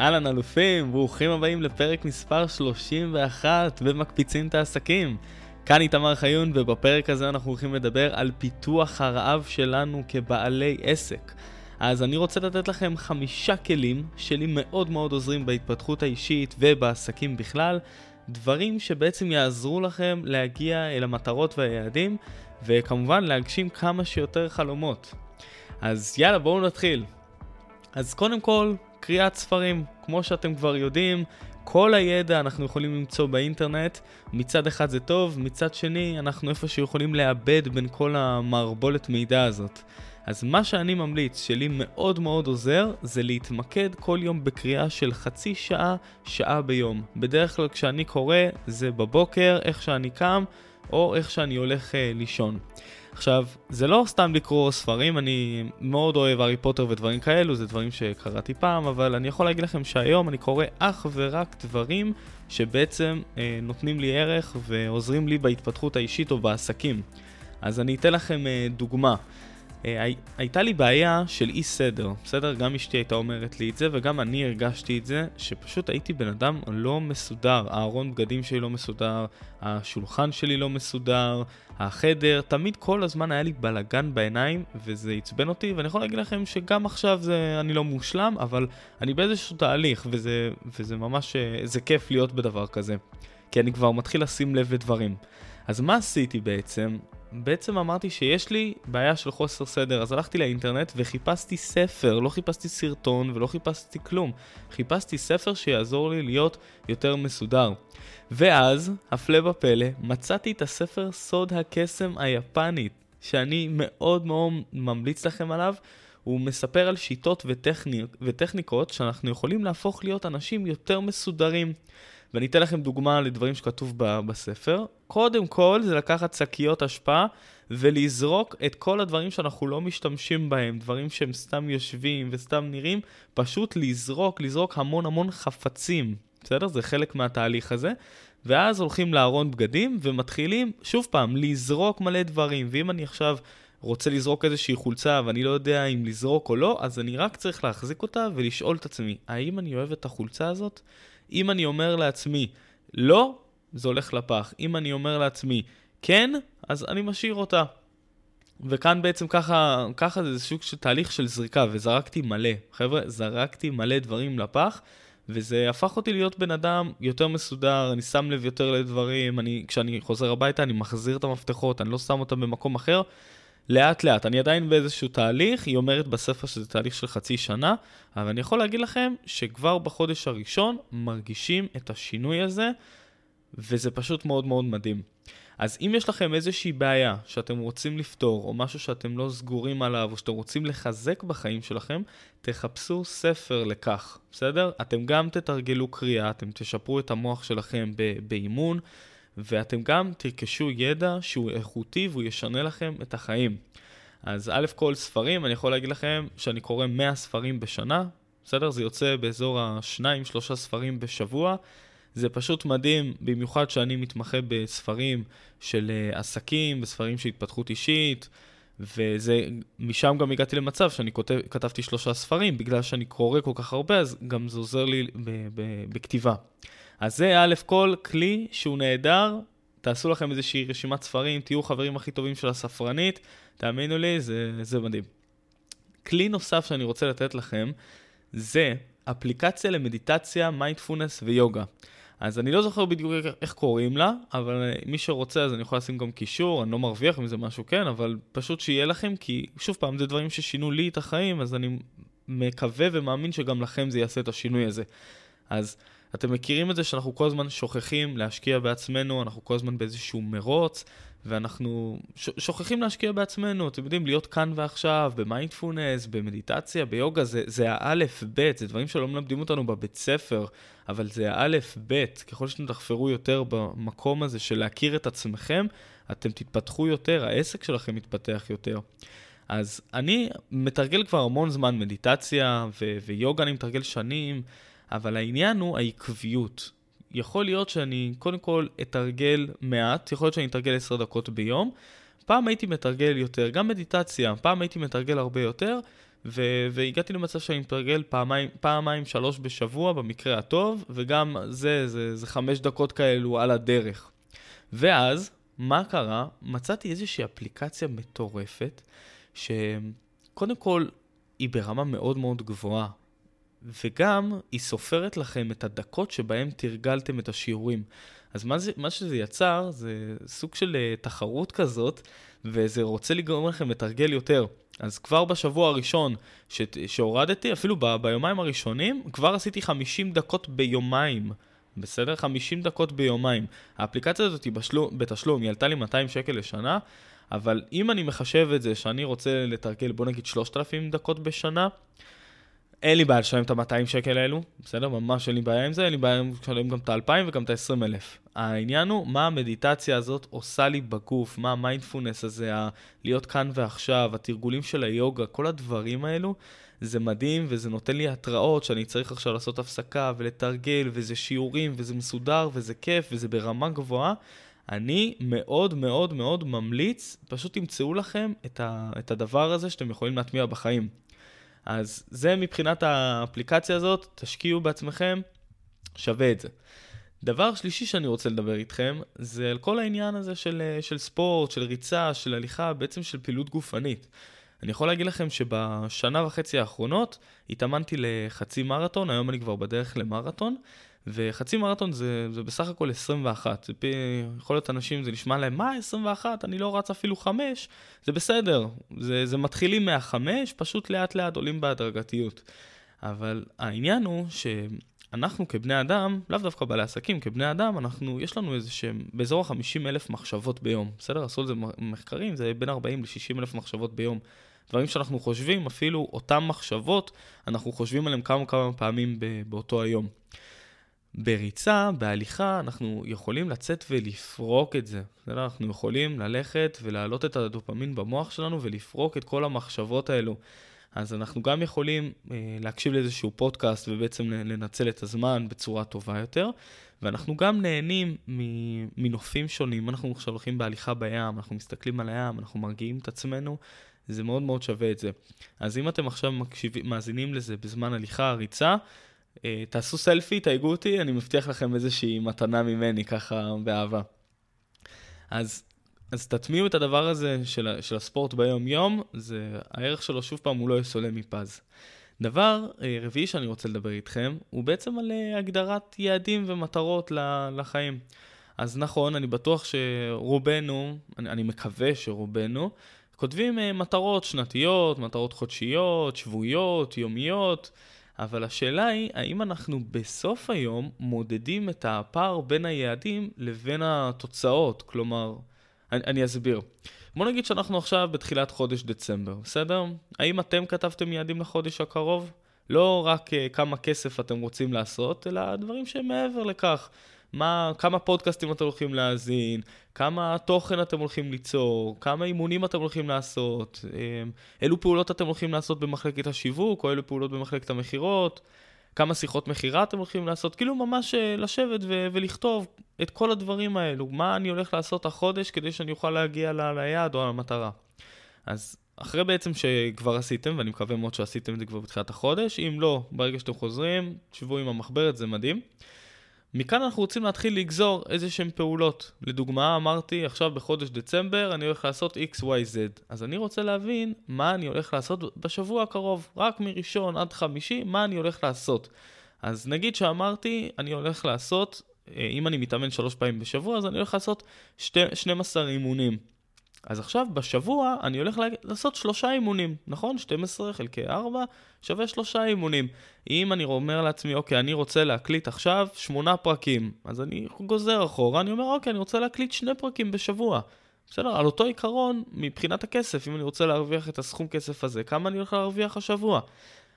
אהלן אלופים, ברוכים הבאים לפרק מספר 31 במקפיצים את העסקים. כאן איתמר חיון ובפרק הזה אנחנו הולכים לדבר על פיתוח הרעב שלנו כבעלי עסק. אז אני רוצה לתת לכם חמישה כלים שלי מאוד מאוד עוזרים בהתפתחות האישית ובעסקים בכלל, דברים שבעצם יעזרו לכם להגיע אל המטרות והיעדים וכמובן להגשים כמה שיותר חלומות. אז יאללה בואו נתחיל. אז קודם כל, קריאת ספרים. כמו שאתם כבר יודעים, כל הידע אנחנו יכולים למצוא באינטרנט. מצד אחד זה טוב, מצד שני אנחנו איפשהו יכולים לאבד בין כל המערבולת מידע הזאת. אז מה שאני ממליץ, שלי מאוד מאוד עוזר, זה להתמקד כל יום בקריאה של חצי שעה, שעה ביום. בדרך כלל כשאני קורא, זה בבוקר, איך שאני קם, או איך שאני הולך uh, לישון. עכשיו, זה לא סתם לקרוא ספרים, אני מאוד אוהב הארי פוטר ודברים כאלו, זה דברים שקראתי פעם, אבל אני יכול להגיד לכם שהיום אני קורא אך ורק דברים שבעצם אה, נותנים לי ערך ועוזרים לי בהתפתחות האישית או בעסקים. אז אני אתן לכם אה, דוגמה. אה, הייתה לי בעיה של אי סדר, בסדר? גם אשתי הייתה אומרת לי את זה, וגם אני הרגשתי את זה, שפשוט הייתי בן אדם לא מסודר. הארון בגדים שלי לא מסודר, השולחן שלי לא מסודר, החדר, תמיד כל הזמן היה לי בלאגן בעיניים, וזה עצבן אותי, ואני יכול להגיד לכם שגם עכשיו זה, אני לא מושלם, אבל אני באיזשהו תהליך, וזה, וזה ממש, אה, זה כיף להיות בדבר כזה. כי אני כבר מתחיל לשים לב לדברים. אז מה עשיתי בעצם? בעצם אמרתי שיש לי בעיה של חוסר סדר, אז הלכתי לאינטרנט וחיפשתי ספר, לא חיפשתי סרטון ולא חיפשתי כלום. חיפשתי ספר שיעזור לי להיות יותר מסודר. ואז, הפלא ופלא, מצאתי את הספר סוד הקסם היפנית, שאני מאוד מאוד ממליץ לכם עליו. הוא מספר על שיטות וטכניק, וטכניקות שאנחנו יכולים להפוך להיות אנשים יותר מסודרים. ואני אתן לכם דוגמה לדברים שכתוב בספר. קודם כל זה לקחת שקיות אשפה ולזרוק את כל הדברים שאנחנו לא משתמשים בהם, דברים שהם סתם יושבים וסתם נראים, פשוט לזרוק, לזרוק המון המון חפצים, בסדר? זה חלק מהתהליך הזה. ואז הולכים לארון בגדים ומתחילים, שוב פעם, לזרוק מלא דברים. ואם אני עכשיו רוצה לזרוק איזושהי חולצה ואני לא יודע אם לזרוק או לא, אז אני רק צריך להחזיק אותה ולשאול את עצמי, האם אני אוהב את החולצה הזאת? אם אני אומר לעצמי, לא, זה הולך לפח. אם אני אומר לעצמי, כן, אז אני משאיר אותה. וכאן בעצם ככה, ככה זה סוג של תהליך של זריקה, וזרקתי מלא. חבר'ה, זרקתי מלא דברים לפח, וזה הפך אותי להיות בן אדם יותר מסודר, אני שם לב יותר לדברים, אני, כשאני חוזר הביתה אני מחזיר את המפתחות, אני לא שם אותם במקום אחר. לאט לאט, אני עדיין באיזשהו תהליך, היא אומרת בספר שזה תהליך של חצי שנה, אבל אני יכול להגיד לכם שכבר בחודש הראשון מרגישים את השינוי הזה, וזה פשוט מאוד מאוד מדהים. אז אם יש לכם איזושהי בעיה שאתם רוצים לפתור, או משהו שאתם לא סגורים עליו, או שאתם רוצים לחזק בחיים שלכם, תחפשו ספר לכך, בסדר? אתם גם תתרגלו קריאה, אתם תשפרו את המוח שלכם באימון. ואתם גם תרכשו ידע שהוא איכותי והוא ישנה לכם את החיים. אז א' כל ספרים, אני יכול להגיד לכם שאני קורא 100 ספרים בשנה, בסדר? זה יוצא באזור השניים, שלושה ספרים בשבוע. זה פשוט מדהים, במיוחד שאני מתמחה בספרים של uh, עסקים, בספרים של התפתחות אישית, ומשם גם הגעתי למצב שאני כותב, כתבתי שלושה ספרים, בגלל שאני קורא כל כך הרבה, אז גם זה עוזר לי בכתיבה. אז זה א' כל כלי שהוא נהדר, תעשו לכם איזושהי רשימת ספרים, תהיו חברים הכי טובים של הספרנית, תאמינו לי, זה, זה מדהים. כלי נוסף שאני רוצה לתת לכם, זה אפליקציה למדיטציה, מיינדפולנס ויוגה. אז אני לא זוכר בדיוק איך קוראים לה, אבל מי שרוצה אז אני יכול לשים גם קישור, אני לא מרוויח מזה משהו כן, אבל פשוט שיהיה לכם, כי שוב פעם, זה דברים ששינו לי את החיים, אז אני מקווה ומאמין שגם לכם זה יעשה את השינוי הזה. אז אתם מכירים את זה שאנחנו כל הזמן שוכחים להשקיע בעצמנו, אנחנו כל הזמן באיזשהו מרוץ, ואנחנו שוכחים להשקיע בעצמנו, אתם יודעים, להיות כאן ועכשיו, במיינדפולנס, במדיטציה, ביוגה, זה, זה האלף-בית, זה דברים שלא מלמדים אותנו בבית ספר, אבל זה האלף-בית. ככל שאתם תחפרו יותר במקום הזה של להכיר את עצמכם, אתם תתפתחו יותר, העסק שלכם יתפתח יותר. אז אני מתרגל כבר המון זמן מדיטציה ו- ויוגה, אני מתרגל שנים. אבל העניין הוא העקביות. יכול להיות שאני קודם כל אתרגל מעט, יכול להיות שאני אתרגל 10 דקות ביום. פעם הייתי מתרגל יותר, גם מדיטציה, פעם הייתי מתרגל הרבה יותר, ו- והגעתי למצב שאני מתרגל פעמיים, פעמיים, שלוש בשבוע במקרה הטוב, וגם זה, זה, זה חמש דקות כאלו על הדרך. ואז, מה קרה? מצאתי איזושהי אפליקציה מטורפת, שקודם כל היא ברמה מאוד מאוד גבוהה, וגם היא סופרת לכם את הדקות שבהם תרגלתם את השיעורים. אז מה, זה, מה שזה יצר זה סוג של uh, תחרות כזאת, וזה רוצה לגרום לכם לתרגל יותר. אז כבר בשבוע הראשון ש, שהורדתי, אפילו ב, ביומיים הראשונים, כבר עשיתי 50 דקות ביומיים. בסדר? 50 דקות ביומיים. האפליקציה הזאת היא בשלו, בתשלום, היא עלתה לי 200 שקל לשנה, אבל אם אני מחשב את זה שאני רוצה לתרגל, בוא נגיד 3,000 דקות בשנה, אין לי בעיה לשלם את ה-200 שקל האלו, בסדר? ממש אין לי בעיה עם זה, אין לי בעיה לשלם גם את ה-2,000 וגם את ה-20,000. העניין הוא מה המדיטציה הזאת עושה לי בגוף, מה המיינדפולנס הזה, ה- להיות כאן ועכשיו, התרגולים של היוגה, כל הדברים האלו, זה מדהים וזה נותן לי התראות שאני צריך עכשיו לעשות הפסקה ולתרגל, וזה שיעורים, וזה מסודר, וזה כיף, וזה ברמה גבוהה. אני מאוד מאוד מאוד ממליץ, פשוט תמצאו לכם את, ה- את הדבר הזה שאתם יכולים להטמיע בחיים. אז זה מבחינת האפליקציה הזאת, תשקיעו בעצמכם, שווה את זה. דבר שלישי שאני רוצה לדבר איתכם, זה על כל העניין הזה של, של ספורט, של ריצה, של הליכה, בעצם של פעילות גופנית. אני יכול להגיד לכם שבשנה וחצי האחרונות התאמנתי לחצי מרתון, היום אני כבר בדרך למרתון, וחצי מרתון זה, זה בסך הכל 21. זה פי, יכול להיות אנשים, זה נשמע להם, מה 21? אני לא רץ אפילו 5. זה בסדר, זה, זה מתחילים מהחמש, פשוט לאט לאט עולים בהדרגתיות. אבל העניין הוא שאנחנו כבני אדם, לאו דווקא בעלי עסקים, כבני אדם, אנחנו, יש לנו איזה שהם, באזור ה-50 אלף מחשבות ביום. בסדר? עשו על זה מחקרים, זה בין 40 ל-60 אלף מחשבות ביום. דברים שאנחנו חושבים, אפילו אותם מחשבות, אנחנו חושבים עליהם כמה כמה פעמים באותו היום. בריצה, בהליכה, אנחנו יכולים לצאת ולפרוק את זה. בסדר? אנחנו יכולים ללכת ולהעלות את הדופמין במוח שלנו ולפרוק את כל המחשבות האלו. אז אנחנו גם יכולים אה, להקשיב לאיזשהו פודקאסט ובעצם לנצל את הזמן בצורה טובה יותר, ואנחנו גם נהנים מנופים שונים. אנחנו עכשיו הולכים בהליכה בים, אנחנו מסתכלים על הים, אנחנו מרגיעים את עצמנו, זה מאוד מאוד שווה את זה. אז אם אתם עכשיו מקשיב, מאזינים לזה בזמן הליכה, ריצה, תעשו סלפי, תייגו אותי, אני מבטיח לכם איזושהי מתנה ממני, ככה באהבה. אז, אז תטמיעו את הדבר הזה של, של הספורט ביום-יום, זה, הערך שלו, שוב פעם, הוא לא יסולא מפז. דבר אה, רביעי שאני רוצה לדבר איתכם, הוא בעצם על אה, הגדרת יעדים ומטרות לחיים. אז נכון, אני בטוח שרובנו, אני, אני מקווה שרובנו, כותבים מטרות שנתיות, מטרות חודשיות, שבועיות, יומיות, אבל השאלה היא, האם אנחנו בסוף היום מודדים את הפער בין היעדים לבין התוצאות? כלומר, אני, אני אסביר. בוא נגיד שאנחנו עכשיו בתחילת חודש דצמבר, בסדר? האם אתם כתבתם יעדים לחודש הקרוב? לא רק uh, כמה כסף אתם רוצים לעשות, אלא דברים שהם מעבר לכך. מה, כמה פודקאסטים אתם הולכים להאזין, כמה תוכן אתם הולכים ליצור, כמה אימונים אתם הולכים לעשות, אמ, אילו פעולות אתם הולכים לעשות במחלקת השיווק, או אילו פעולות במחלקת המכירות, כמה שיחות מכירה אתם הולכים לעשות, כאילו ממש אה, לשבת ו- ולכתוב את כל הדברים האלו, מה אני הולך לעשות החודש כדי שאני אוכל להגיע ל- ליעד או למטרה. אז אחרי בעצם שכבר עשיתם, ואני מקווה מאוד שעשיתם את זה כבר בתחילת החודש, אם לא, ברגע שאתם חוזרים, תשבו עם המחברת, זה מדהים. מכאן אנחנו רוצים להתחיל לגזור איזה שהן פעולות. לדוגמה, אמרתי, עכשיו בחודש דצמבר אני הולך לעשות XYZ. אז אני רוצה להבין מה אני הולך לעשות בשבוע הקרוב, רק מראשון עד חמישי, מה אני הולך לעשות. אז נגיד שאמרתי, אני הולך לעשות, אה, אם אני מתאמן שלוש פעמים בשבוע, אז אני הולך לעשות שתי, 12 אימונים. אז עכשיו בשבוע אני הולך לעשות שלושה אימונים, נכון? 12 חלקי 4 שווה שלושה אימונים. אם אני אומר לעצמי, אוקיי, אני רוצה להקליט עכשיו שמונה פרקים, אז אני גוזר אחורה, אני אומר, אוקיי, אני רוצה להקליט שני פרקים בשבוע. בסדר, על אותו עיקרון, מבחינת הכסף, אם אני רוצה להרוויח את הסכום כסף הזה, כמה אני הולך להרוויח השבוע?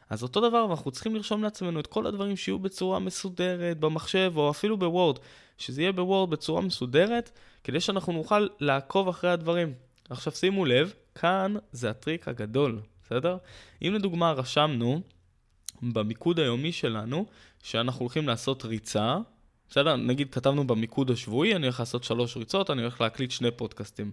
אז אותו דבר, אנחנו צריכים לרשום לעצמנו את כל הדברים שיהיו בצורה מסודרת במחשב, או אפילו בוורד, שזה יהיה בוורד בצורה מסודרת, כדי שאנחנו נוכל לעקוב אחרי הדברים. עכשיו שימו לב, כאן זה הטריק הגדול, בסדר? אם לדוגמה רשמנו במיקוד היומי שלנו, שאנחנו הולכים לעשות ריצה, בסדר? נגיד כתבנו במיקוד השבועי, אני הולך לעשות שלוש ריצות, אני הולך להקליט שני פודקאסטים.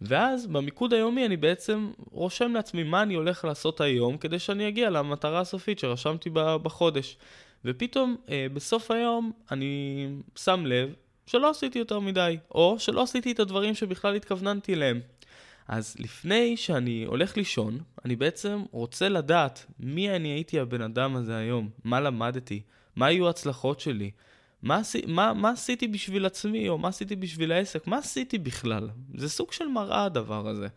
ואז במיקוד היומי אני בעצם רושם לעצמי מה אני הולך לעשות היום כדי שאני אגיע למטרה הסופית שרשמתי בחודש. ופתאום אה, בסוף היום אני שם לב שלא עשיתי יותר מדי, או שלא עשיתי את הדברים שבכלל התכווננתי אליהם. אז לפני שאני הולך לישון, אני בעצם רוצה לדעת מי אני הייתי הבן אדם הזה היום, מה למדתי, מה היו ההצלחות שלי, מה, מה, מה עשיתי בשביל עצמי, או מה עשיתי בשביל העסק, מה עשיתי בכלל. זה סוג של מראה הדבר הזה.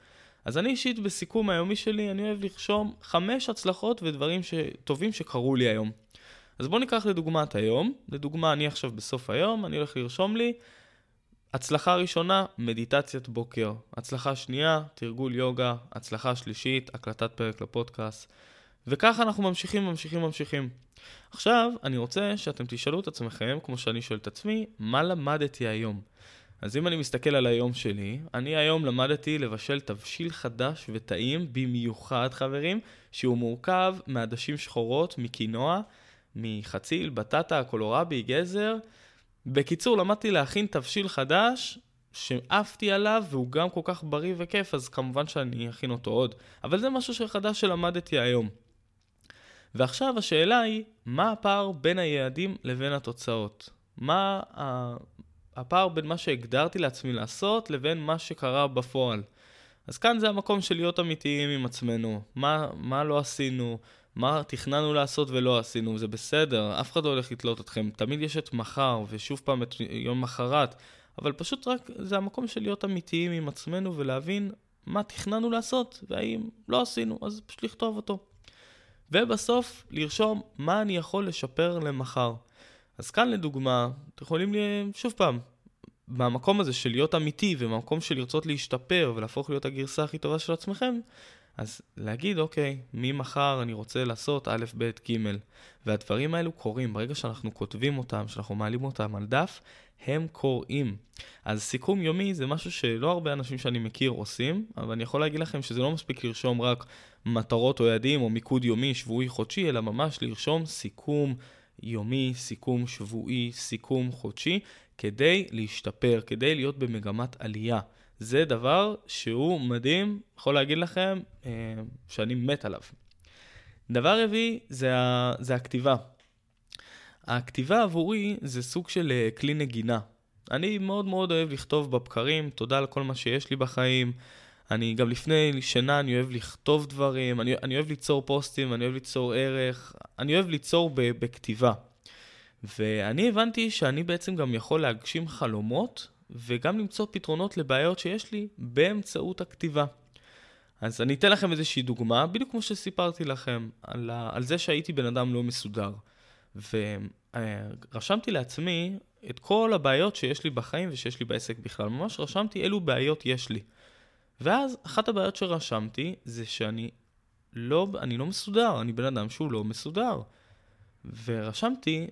אז אני אישית בסיכום היומי שלי, אני אוהב לרשום חמש הצלחות ודברים ש... טובים שקרו לי היום. אז בואו ניקח לדוגמה את היום. לדוגמה, אני עכשיו בסוף היום, אני הולך לרשום לי הצלחה ראשונה, מדיטציית בוקר. הצלחה שנייה, תרגול יוגה. הצלחה שלישית, הקלטת פרק לפודקאסט. וככה אנחנו ממשיכים, ממשיכים, ממשיכים. עכשיו, אני רוצה שאתם תשאלו את עצמכם, כמו שאני שואל את עצמי, מה למדתי היום? אז אם אני מסתכל על היום שלי, אני היום למדתי לבשל תבשיל חדש וטעים, במיוחד חברים, שהוא מורכב מעדשים שחורות, מקינוע, מחציל, בטטה, קולורבי, גזר. בקיצור, למדתי להכין תבשיל חדש שעפתי עליו והוא גם כל כך בריא וכיף, אז כמובן שאני אכין אותו עוד. אבל זה משהו שחדש שלמדתי היום. ועכשיו השאלה היא, מה הפער בין היעדים לבין התוצאות? מה הפער בין מה שהגדרתי לעצמי לעשות לבין מה שקרה בפועל? אז כאן זה המקום של להיות אמיתיים עם עצמנו. מה, מה לא עשינו? מה תכננו לעשות ולא עשינו? זה בסדר, אף אחד לא הולך לתלות אתכם. תמיד יש את מחר, ושוב פעם את יום מחרת. אבל פשוט רק זה המקום של להיות אמיתיים עם עצמנו ולהבין מה תכננו לעשות, והאם לא עשינו, אז פשוט לכתוב אותו. ובסוף לרשום מה אני יכול לשפר למחר. אז כאן לדוגמה, אתם יכולים, לי, שוב פעם, מהמקום הזה של להיות אמיתי ומהמקום של לרצות להשתפר ולהפוך להיות הגרסה הכי טובה של עצמכם, אז להגיד, אוקיי, ממחר אני רוצה לעשות א', ב', ג', והדברים האלו קורים. ברגע שאנחנו כותבים אותם, שאנחנו מעלים אותם על דף, הם קוראים. אז סיכום יומי זה משהו שלא הרבה אנשים שאני מכיר עושים, אבל אני יכול להגיד לכם שזה לא מספיק לרשום רק מטרות או יעדים או מיקוד יומי, שבועי, חודשי, אלא ממש לרשום סיכום יומי, סיכום שבועי, סיכום חודשי, כדי להשתפר, כדי להיות במגמת עלייה. זה דבר שהוא מדהים, יכול להגיד לכם אה, שאני מת עליו. דבר רביעי זה, ה, זה הכתיבה. הכתיבה עבורי זה סוג של אה, כלי נגינה. אני מאוד מאוד אוהב לכתוב בבקרים, תודה על כל מה שיש לי בחיים. אני גם לפני שינה אני אוהב לכתוב דברים, אני, אני אוהב ליצור פוסטים, אני אוהב ליצור ערך, אני אוהב ליצור ב, בכתיבה. ואני הבנתי שאני בעצם גם יכול להגשים חלומות וגם למצוא פתרונות לבעיות שיש לי באמצעות הכתיבה. אז אני אתן לכם איזושהי דוגמה, בדיוק כמו שסיפרתי לכם, על, ה, על זה שהייתי בן אדם לא מסודר. ורשמתי לעצמי את כל הבעיות שיש לי בחיים ושיש לי בעסק בכלל. ממש רשמתי אילו בעיות יש לי. ואז אחת הבעיות שרשמתי זה שאני לא, אני לא מסודר, אני בן אדם שהוא לא מסודר. ורשמתי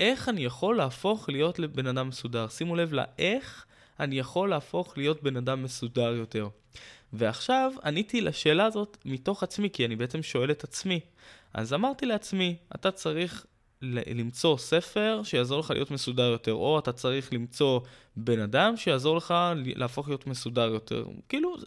איך אני יכול להפוך להיות לבן אדם מסודר. שימו לב לאיך אני יכול להפוך להיות בן אדם מסודר יותר. ועכשיו עניתי לשאלה הזאת מתוך עצמי, כי אני בעצם שואל את עצמי. אז אמרתי לעצמי, אתה צריך למצוא ספר שיעזור לך להיות מסודר יותר, או אתה צריך למצוא בן אדם שיעזור לך להפוך להיות מסודר יותר. כאילו, זה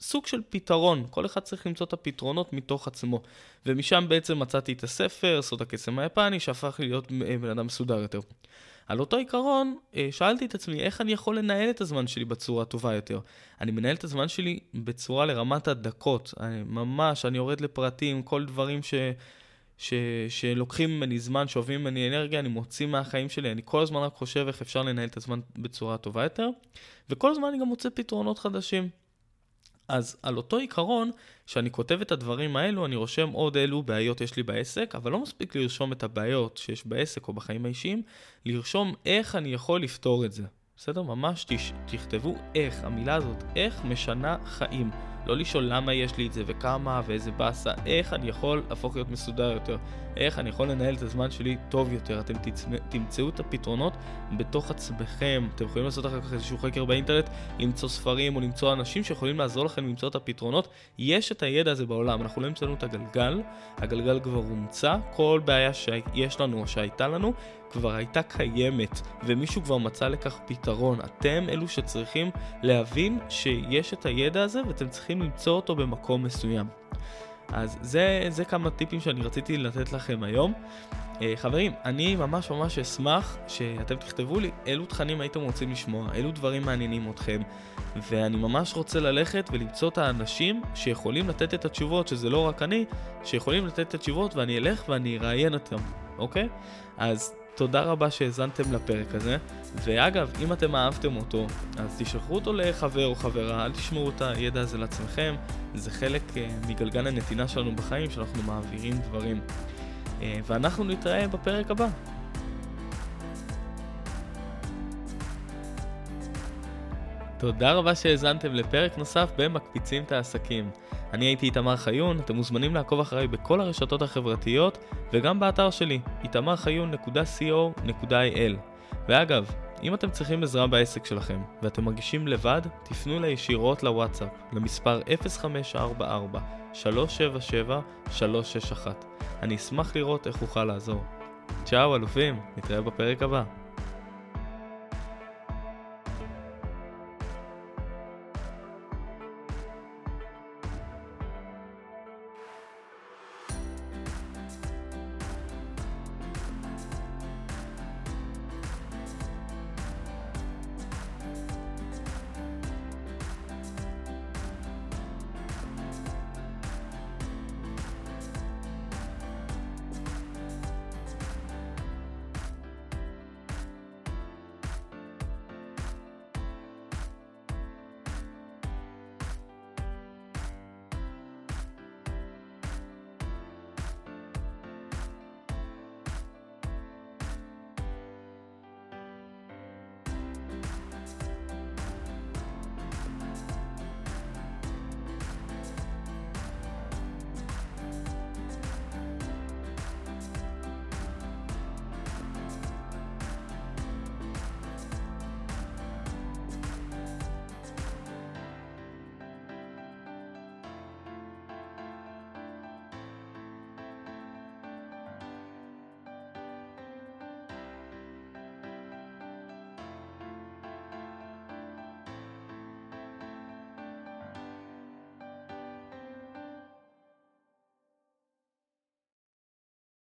סוג של פתרון, כל אחד צריך למצוא את הפתרונות מתוך עצמו. ומשם בעצם מצאתי את הספר, סוד הקסם היפני, שהפך להיות בן אדם מסודר יותר. על אותו עיקרון, אה, שאלתי את עצמי, איך אני יכול לנהל את הזמן שלי בצורה טובה יותר? אני מנהל את הזמן שלי בצורה לרמת הדקות. אני, ממש, אני יורד לפרטים, כל דברים ש... ש... שלוקחים ממני זמן, שואבים ממני אנרגיה, אני מוציא מהחיים שלי, אני כל הזמן רק חושב איך אפשר לנהל את הזמן בצורה טובה יותר, וכל הזמן אני גם מוצא פתרונות חדשים. אז על אותו עיקרון, כשאני כותב את הדברים האלו, אני רושם עוד אילו בעיות יש לי בעסק, אבל לא מספיק לרשום את הבעיות שיש בעסק או בחיים האישיים, לרשום איך אני יכול לפתור את זה. בסדר? ממש תש... תכתבו איך, המילה הזאת, איך משנה חיים. לא לשאול למה יש לי את זה וכמה ואיזה באסה, איך אני יכול להפוך להיות מסודר יותר, איך אני יכול לנהל את הזמן שלי טוב יותר. אתם תצמא, תמצאו את הפתרונות בתוך עצמכם, אתם יכולים לעשות אחר כך איזשהו חקר באינטרנט, למצוא ספרים או למצוא אנשים שיכולים לעזור לכם למצוא את הפתרונות. יש את הידע הזה בעולם, אנחנו לא המצאנו את הגלגל, הגלגל כבר הומצא, כל בעיה שיש לנו או שהייתה לנו כבר הייתה קיימת, ומישהו כבר מצא לכך פתרון. אתם אלו שצריכים להבין שיש את הידע הזה ואתם צריכים למצוא אותו במקום מסוים. אז זה, זה כמה טיפים שאני רציתי לתת לכם היום. Uh, חברים, אני ממש ממש אשמח שאתם תכתבו לי אילו תכנים הייתם רוצים לשמוע, אילו דברים מעניינים אתכם, ואני ממש רוצה ללכת ולמצוא את האנשים שיכולים לתת את התשובות, שזה לא רק אני, שיכולים לתת את התשובות ואני אלך ואני אראיין אותם, אוקיי? אז תודה רבה שהאזנתם לפרק הזה, ואגב, אם אתם אהבתם אותו, אז תשלחו אותו לחבר או חברה, אל תשמעו את הידע הזה לעצמכם, זה חלק uh, מגלגל הנתינה שלנו בחיים, שאנחנו מעבירים דברים. Uh, ואנחנו נתראה בפרק הבא. תודה רבה שהאזנתם לפרק נוסף במקפיצים את העסקים. אני הייתי איתמר חיון, אתם מוזמנים לעקוב אחריי בכל הרשתות החברתיות וגם באתר שלי, איתמרחיון.co.il. ואגב, אם אתם צריכים עזרה בעסק שלכם ואתם מרגישים לבד, תפנו אליי ישירות לוואטסאפ, למספר 0544-377-361. אני אשמח לראות איך אוכל לעזור. צ'או אלופים, נתראה בפרק הבא.